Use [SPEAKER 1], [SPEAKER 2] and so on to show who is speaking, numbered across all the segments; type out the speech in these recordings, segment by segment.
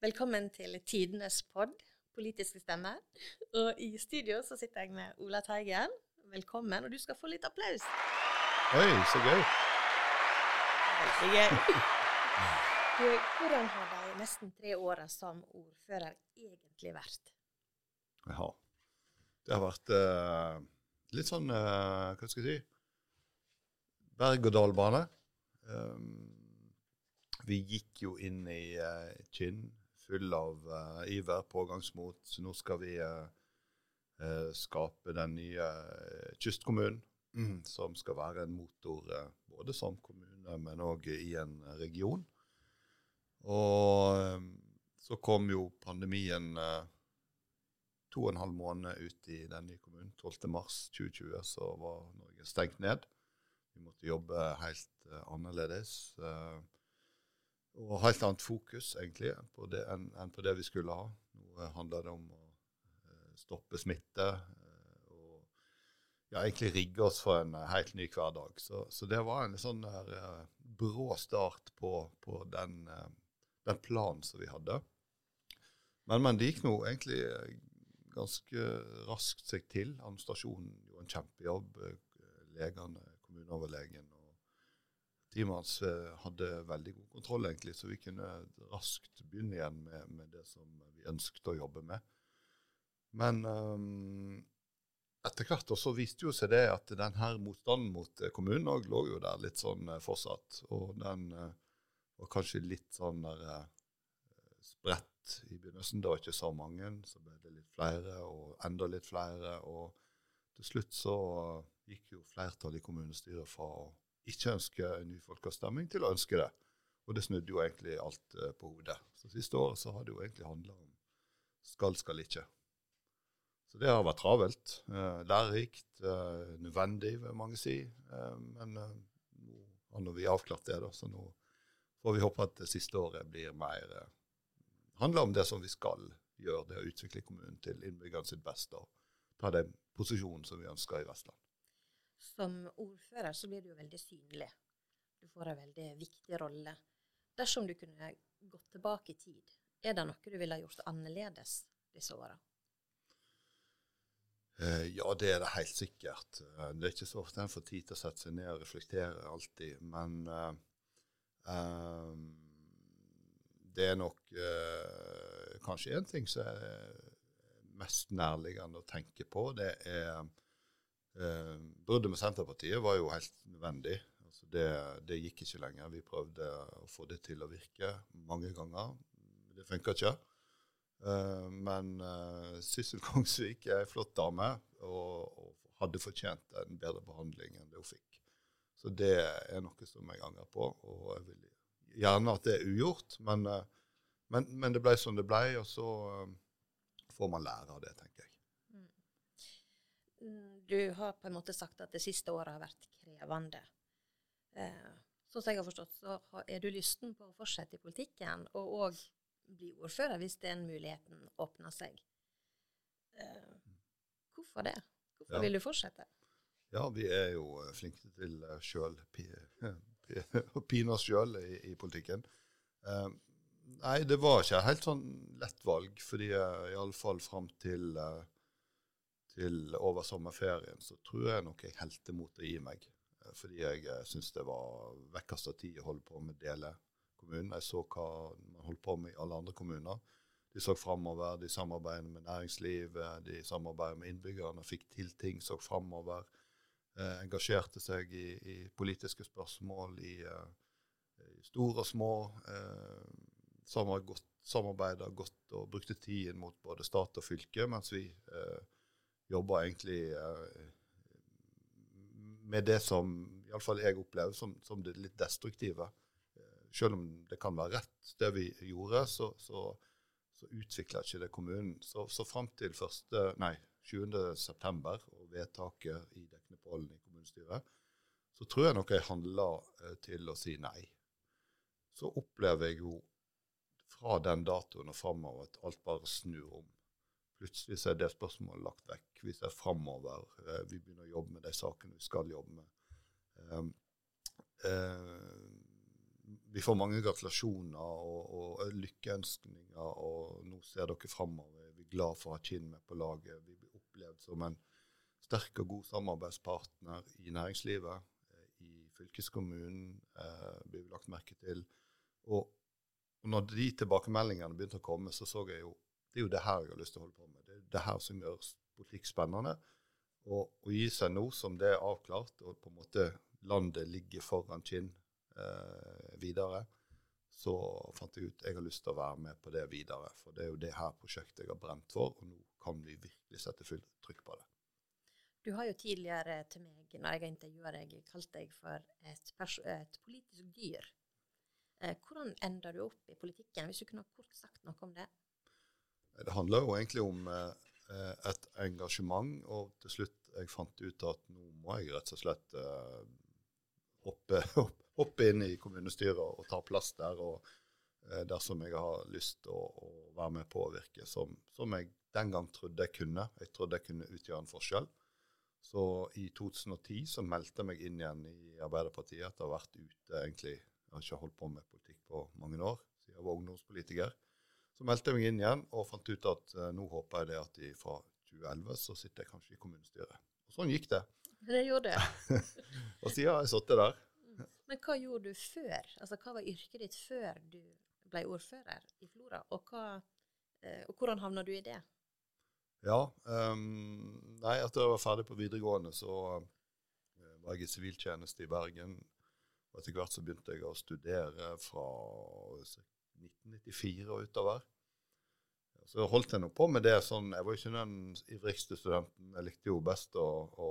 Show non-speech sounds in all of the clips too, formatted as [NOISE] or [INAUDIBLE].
[SPEAKER 1] Velkommen til Tidenes pod, politiske stemmer. Og i studio så sitter jeg med Ola Teigen. Velkommen, og du skal få litt applaus.
[SPEAKER 2] Oi, så gøy.
[SPEAKER 1] Veldig gøy. Du, hvordan har de nesten tre åra som ordfører egentlig vært?
[SPEAKER 2] Ja. Det har vært uh, litt sånn uh, Hva skal jeg si Berg-og-dal-bane. Um, vi gikk jo inn i uh, Kinn full av uh, iver, pågangsmot. Så nå skal vi uh, skape den nye kystkommunen, mm, som skal være en motor både som kommune, men òg i en region. Og um, så kom jo pandemien to og en halv måned ut i den nye kommunen. 12.3.2020 så var Norge stengt ned. Vi måtte jobbe helt uh, annerledes. Uh, og helt annet fokus egentlig på det enn, på det vi skulle ha. Nå handler det om å stoppe smitte og ja, egentlig rigge oss for en helt ny hverdag. Så, så det var en sånn der, brå start på, på den den planen som vi hadde. Men, men, det gikk nå egentlig eh, ganske raskt seg til. Administrasjonen gjorde en kjempejobb. Eh, legene, kommuneoverlegen og teamet hans eh, hadde veldig god kontroll, egentlig, så vi kunne raskt begynne igjen med, med det som vi ønsket å jobbe med. Men um, etter hvert også viste jo seg det at den her motstanden mot kommunen òg lå jo der litt sånn fortsatt. Og den uh, var kanskje litt sånn der uh, spredt i begynnelsen. Det var ikke så mange. Så ble det litt flere, og enda litt flere. Og til slutt så gikk jo flertallet i kommunestyret fra å ikke ønsker ny folkeavstemning til å ønske det. Og det snudde jo egentlig alt uh, på hodet. Så siste året så har det jo egentlig handla om skal, skal ikke. Så det har vært travelt. Uh, lærerikt, uh, nødvendig, vil mange si. men nå har vi avklart det, da, så nå får vi håpe at det siste året blir mer eh, handler om det som vi skal gjøre, det å utvikle kommunen til innbyggerne sitt beste og ta den posisjonen som vi ønsker i Vestland.
[SPEAKER 1] Som ordfører så blir du jo veldig synlig. Du får en veldig viktig rolle. Dersom du kunne gått tilbake i tid, er det noe du ville gjort annerledes disse åra?
[SPEAKER 2] Eh, ja, det er det helt sikkert. Eh, det er ikke så ofte en får tid til å sette seg ned og reflektere alltid. Men uh, Um, det er nok uh, kanskje én ting som er mest nærliggende å tenke på. Det er uh, Bruddet med Senterpartiet var jo helt nødvendig. Altså det, det, gikk ikke lenger. Vi prøvde å få det til å virke mange ganger. Det funka ikke. Uh, men uh, Sissel Kongsvik er ei flott dame og, og, hadde fortjent en bedre behandling enn det hun fikk. Så det er noe som jeg angrer på, og jeg vil gjerne at det er ugjort. Men, eh, men, men det ble som det ble, og så eh, får man lære av det, tenker jeg. Mm.
[SPEAKER 1] Du har på en måte sagt at det siste året har vært krevende. Eh, sånn som jeg har forstått, så er du lysten på å fortsette i politikken, og òg bli ordfører hvis den muligheten åpner seg. hvorfor det? Hvorfor ja. vil du fortsette?
[SPEAKER 2] Ja, vi er jo eh, flinke til uh, sjøl å [LAUGHS] pine oss sjøl i, i, politikken. Eh, nei, det var ikke helt sånn lett valg, fordi uh, iallfall fram til, uh, til over sommerferien så tror jeg nok jeg helte mot å gi meg. Uh, fordi jeg uh, syns det var vekkast av tid å holde på med dele kommunen. Jeg så hva man holdt på med i alle andre kommuner. De så framover, de samarbeidet med næringslivet, de samarbeidet med innbyggerne, fikk til ting, så framover eh, engasjerte seg i, i, politiske spørsmål i, uh, i store og små. Eh, Samarbeida godt og brukte tiden mot både stat og fylke, mens vi eh, jobba egentlig eh, med det som iallfall jeg opplever som, som, det litt destruktive. Eh, selv om det kan være rett, det vi gjorde, så, så, så utvikla ikke det kommunen. Så, så fram til 1. Nei, 7.9. og vedtaket i Deknepollen i kommunestyret, så tror jeg nok jeg handla eh, til å si nei. Så opplever jeg jo fra den datoen og framover at alt bare snur om. Plutselig så er det spørsmålet lagt vekk. Vi ser framover. Eh, vi begynner å jobbe med de sakene vi skal jobbe med. Eh, vi får mange gratulasjoner og, og lykkeønskninger, og nå ser dere framover. Vi er glad for å ha Kinn med på laget. Vi blir opplevd som en sterk og god samarbeidspartner i næringslivet, eh, i fylkeskommunen, eh, blir vi lagt merke til. Og når de tilbakemeldingene begynte å komme, så så jeg jo det er jo det her jeg har lyst til å holde på med. Det er det her som gjør politikk spennende. Og å gi seg nå som det er avklart, og på en måte landet ligger foran Kinn eh, videre, så fant jeg ut jeg har lyst til å være med på det videre. For det er jo det her prosjektet jeg har brent for, og nå kan vi virkelig sette fullt trykk på det.
[SPEAKER 1] Du har jo tidligere til meg, når jeg har intervjua deg, kalt deg for et, et politisk dyr. Eh, hvordan ender du opp i politikken, hvis du kunne kort sagt noe om det?
[SPEAKER 2] Det handler jo egentlig om eh, et engasjement, og til slutt jeg fant ut at nå må jeg rett og slett eh, hoppe, [LAUGHS] hoppe, inn i kommunestyret og ta plass der. og eh, Dersom jeg har lyst til å, å, være med på å virke, som, som, jeg den gang trodde jeg kunne. Jeg trodde jeg kunne utgjøre en forskjell. Så i 2010 så meldte jeg meg inn igjen i Arbeiderpartiet etter å ha vært ute egentlig Jeg har ikke holdt på med politikk på mange år, siden jeg var ungdomspolitiker. Så meldte jeg meg inn igjen og fant ut at uh, nå håper jeg det at de fra 2011 så sitter jeg kanskje i kommunestyret. Og sånn gikk det.
[SPEAKER 1] Det gjorde det. [LAUGHS]
[SPEAKER 2] og siden har jeg sittet der. [LAUGHS]
[SPEAKER 1] Men hva gjorde du før? Altså, Hva var yrket ditt før du ble ordfører i Flora? Og, hva, uh, og hvordan havna du i det?
[SPEAKER 2] Ja, um, nei, etter jeg var ferdig på videregående, så uh, var jeg i siviltjeneste i Bergen. Og etter hvert så begynte jeg å studere fra 1994 og utover. Så holdt jeg nå på med det sånn Jeg var ikke den ivrigste studenten. Jeg likte jo best å, å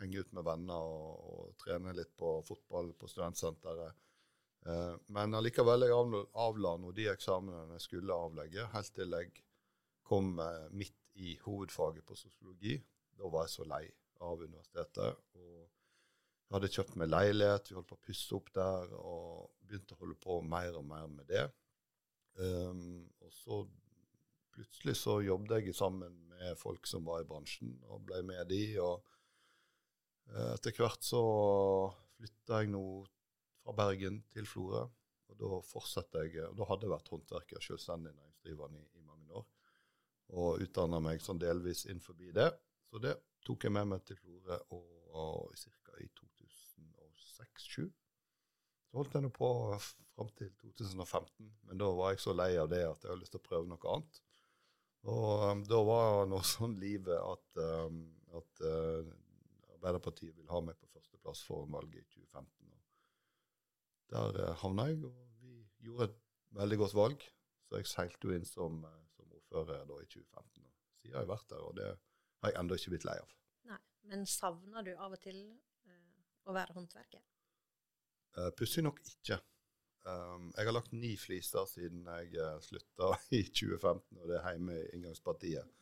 [SPEAKER 2] henge ut med venner og, og, trene litt på fotball på studentsenteret. Eh, men allikevel, jeg avla nå de eksamene jeg skulle avlegge, helt til jeg kom eh, midt i hovedfaget på sosiologi. Da var jeg så lei av universitetet. og jeg hadde kjøpt meg leilighet, vi holdt på å pusse opp der, og begynte å holde på mer og mer med det. Um, og så plutselig så jobbet jeg sammen med folk som var i bransjen, og ble med de. Og uh, etter hvert så flytta jeg nå fra Bergen til Florø. Og da fortsatte jeg, og da hadde jeg vært håndverker, selvstendig næringsdrivende i, i, mange år. Og utdanna meg sånn delvis innenfor det. Så det tok jeg med meg til Florø ca. i 2006-2007. Så holdt jeg nå på fram til 2015, men da var jeg så lei av det at jeg hadde lyst til å prøve noe annet. Og um, da var nå sånn livet at, um, at uh, Arbeiderpartiet ville ha meg på førsteplass foran valget i 2015. Og der uh, havna jeg, og vi gjorde et veldig godt valg. Så jeg seilte jo inn som, uh, som ordfører da i 2015. Og siden har jeg vært der, og det har jeg ennå ikke blitt lei av.
[SPEAKER 1] Nei, Men savner du av og til uh, å være håndverker?
[SPEAKER 2] Uh, Pussig nok ikke. Um, jeg har lagt ni fliser siden jeg uh, eh, slutta [LAUGHS] i 2015, og det er hjemme i inngangspartiet.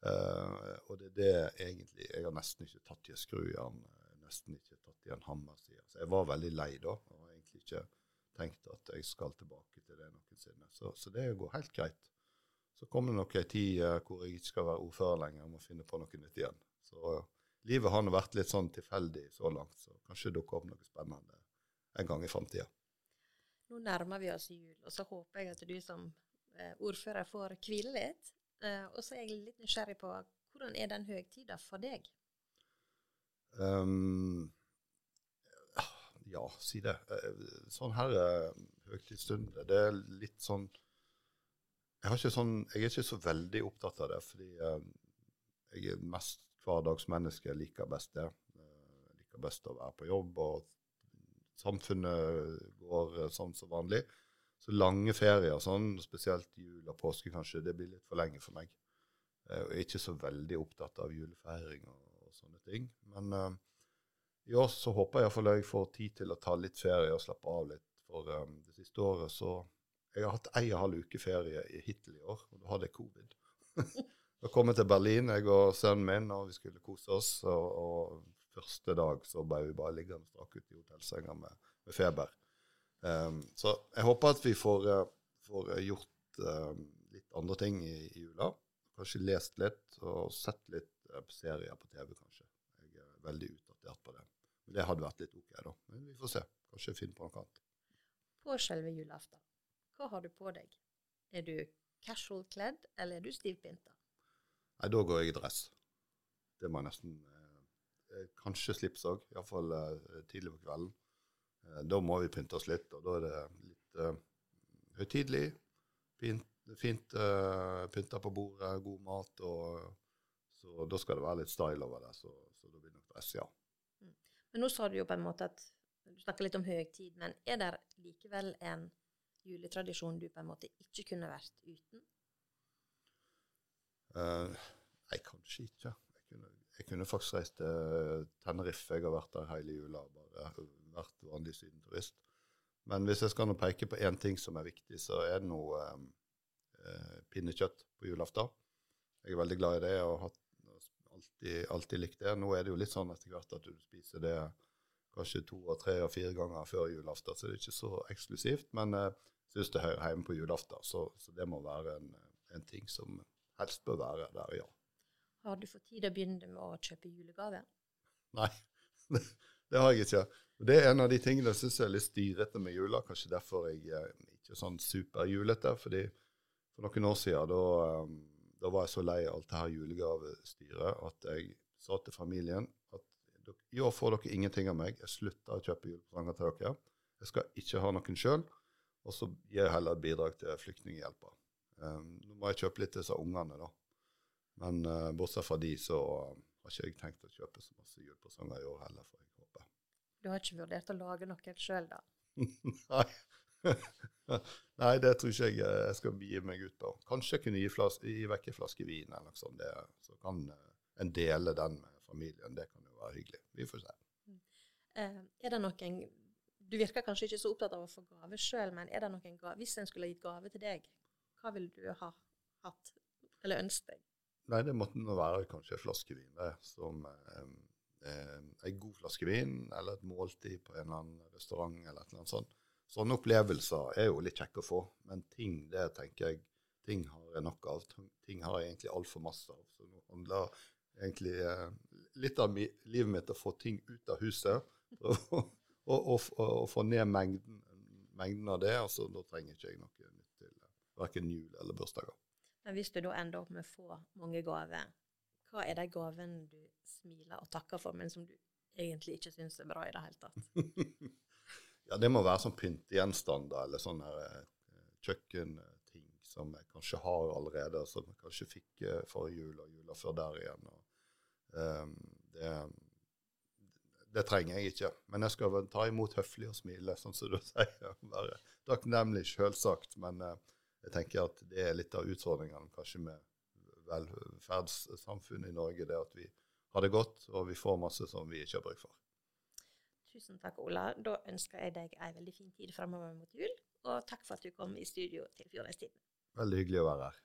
[SPEAKER 2] Uh, og det er det egentlig Jeg har nesten ikke tatt i en skrujern, nesten ikke tatt i en hammerside. Så jeg var veldig lei da, og har egentlig ikke tenkt at jeg skal tilbake til det noensinne. Så, så det går helt greit. Så kommer det nok ei tid hvor jeg ikke skal være ordfører lenger, og må finne på noe nytt igjen. Så livet har nå vært litt sånn tilfeldig så langt, så kanskje dukker opp noe spennende en gang i framtida.
[SPEAKER 1] Nå nærmer vi oss jul, og så håper jeg at du som eh, ordfører får hvile litt. Eh, og så er jeg litt nysgjerrig på hvordan er den høytida for deg? Um,
[SPEAKER 2] ja, si det. Eh, sånn her høytidsstund, det er litt sånn jeg, sånn jeg, er ikke så veldig opptatt av det, fordi jeg er mest hverdagsmenneske. Jeg liker best det. Jeg liker best å være på jobb og samfunnet går eh, sånn som vanlig. Så lange ferier, sånn, spesielt jul og påske kanskje, det blir litt for lenge for meg. Jeg er ikke så veldig opptatt av julefeiring og, og sånne ting. Men uh, i år så håper jeg iallfall jeg får tid til å ta litt ferie og slappe av litt. For um, det siste året så Jeg har hatt ei og halv uke ferie hittil i år, og da hadde jeg covid. [LAUGHS] da kom jeg til Berlin, jeg og sønnen min, og vi skulle kose oss. og, og første dag så ble vi bare liggende strakk ut i hotellsenga med, med, feber. Um, så jeg håper at vi får, uh, får uh, gjort uh, litt andre ting i, i, jula. Kanskje lest litt og sett litt serier på TV, kanskje. Jeg er veldig utdatert på det. Men det hadde vært litt OK, da. Men vi får se. Kanskje finne på noe annet.
[SPEAKER 1] på selve julaften, hva har du på deg? Er du casual kledd, eller er du stivpynta?
[SPEAKER 2] Nei, da går jeg i dress. Det må jeg nesten eh, Kanskje slips òg, iallfall eh, tidlig på kvelden. Eh, da må vi pynte oss litt, og da er det litt uh, høytidelig. Fint, fint eh, pynta på bordet, god mat. og Så da skal det være litt style over det. Så, så da blir det nok dress, ja.
[SPEAKER 1] Men nå sa du jo på en måte at du snakker litt om høytid, men er det likevel en juletradisjon du på en måte ikke kunne vært uten?
[SPEAKER 2] Uh, nei, kanskje ikke. Jeg kunne, jeg kunne faktisk reist til Tenerife. Jeg har vært der hele jula. Bare vært vanlig sydenturist. Men hvis jeg skal nå peke på én ting som er viktig, så er det noe eh, eh, pinnekjøtt på julaften. Jeg er veldig glad i det og har alltid, alltid likt det. Nå er det jo litt sånn etter hvert at du spiser det kanskje to og tre og fire ganger før julaften, så det er ikke så eksklusivt. Men jeg syns det hører hjemme på julaften, så, så det må være en, en ting som helst bør være der, ja.
[SPEAKER 1] Har du fått tid å begynne med å kjøpe julegave?
[SPEAKER 2] Nei, [LAUGHS] det, har jeg ikke. Det er en av de tingene jeg syns er litt styrete med jula. Kanskje derfor jeg er ikke sånn superjulete. fordi For noen år siden da, um, da var jeg så lei av alt det her julegavestyret at jeg sa til familien at i år får dere ingenting av meg. Jeg slutter å kjøpe julepresanger til dere. Jeg skal ikke ha noen sjøl. Og så gir jeg heller bidrag til Flyktninghjelpa. Um, nå må jeg kjøpe litt til disse ungene, da. Men uh, bortsett fra de, så um, har ikke jeg tenkt å kjøpe så masse julepresanger i år heller, får jeg håpe.
[SPEAKER 1] Du har ikke vurdert å lage noe sjøl, da? [LAUGHS]
[SPEAKER 2] Nei. [LAUGHS] Nei, det tror ikke jeg eh, jeg skal gi meg ut på. Kanskje jeg kunne gi, flas gi vekk en flaske vin, eller noe sånt. Det, så kan eh, en dele den med familien. Det kan jo være hyggelig. Vi får se.
[SPEAKER 1] Uh, er det noen Du virker kanskje ikke så opptatt av å få gave sjøl, men er det noen gave, hvis en skulle gitt gave til deg, hva ville du ha hatt, eller ønsket deg?
[SPEAKER 2] Nei, det måtte nå være kanskje en flaske vin. Som eh, eh, en god flaske vin, eller et måltid på en eller annen restaurant, eller et eller annet sånt. Sånne opplevelser er jo litt kjekke å få, men ting det tenker jeg, ting har jeg nok av. Ting har jeg egentlig altfor masse av. Så nå handler egentlig eh, litt av mi, livet mitt å få ting ut av huset. Og, og, og, og få ned mengden, mengden av det. altså Da trenger ikke jeg noe nytt til eh, verken jul eller bursdager.
[SPEAKER 1] Men hvis du da ender opp med å få mange gaver, hva er de gavene du smiler og takker for, men som du egentlig ikke syns er bra i det hele tatt? [LAUGHS]
[SPEAKER 2] Ja, det må være sånn pyntegjenstander eller sånne eh, kjøkkenting som jeg kanskje har allerede, som jeg kanskje fikk eh, forrige jul og jula før der igjen. Og, um, det, det trenger jeg ikke. Men jeg skal ta imot høflig og smile, sånn som du [LAUGHS] sier. Være takknemlig, selvsagt. Men eh, jeg tenker at det er litt av utfordringene kanskje med velferdssamfunnet i Norge, det at vi har det godt, og vi får masse som vi ikke har bruk for.
[SPEAKER 1] Tusen takk, Ola. Da ønsker jeg deg ei veldig fin tid framover mot jul, og takk for at du kom i studio til Fjordheistiden.
[SPEAKER 2] Veldig hyggelig å være her.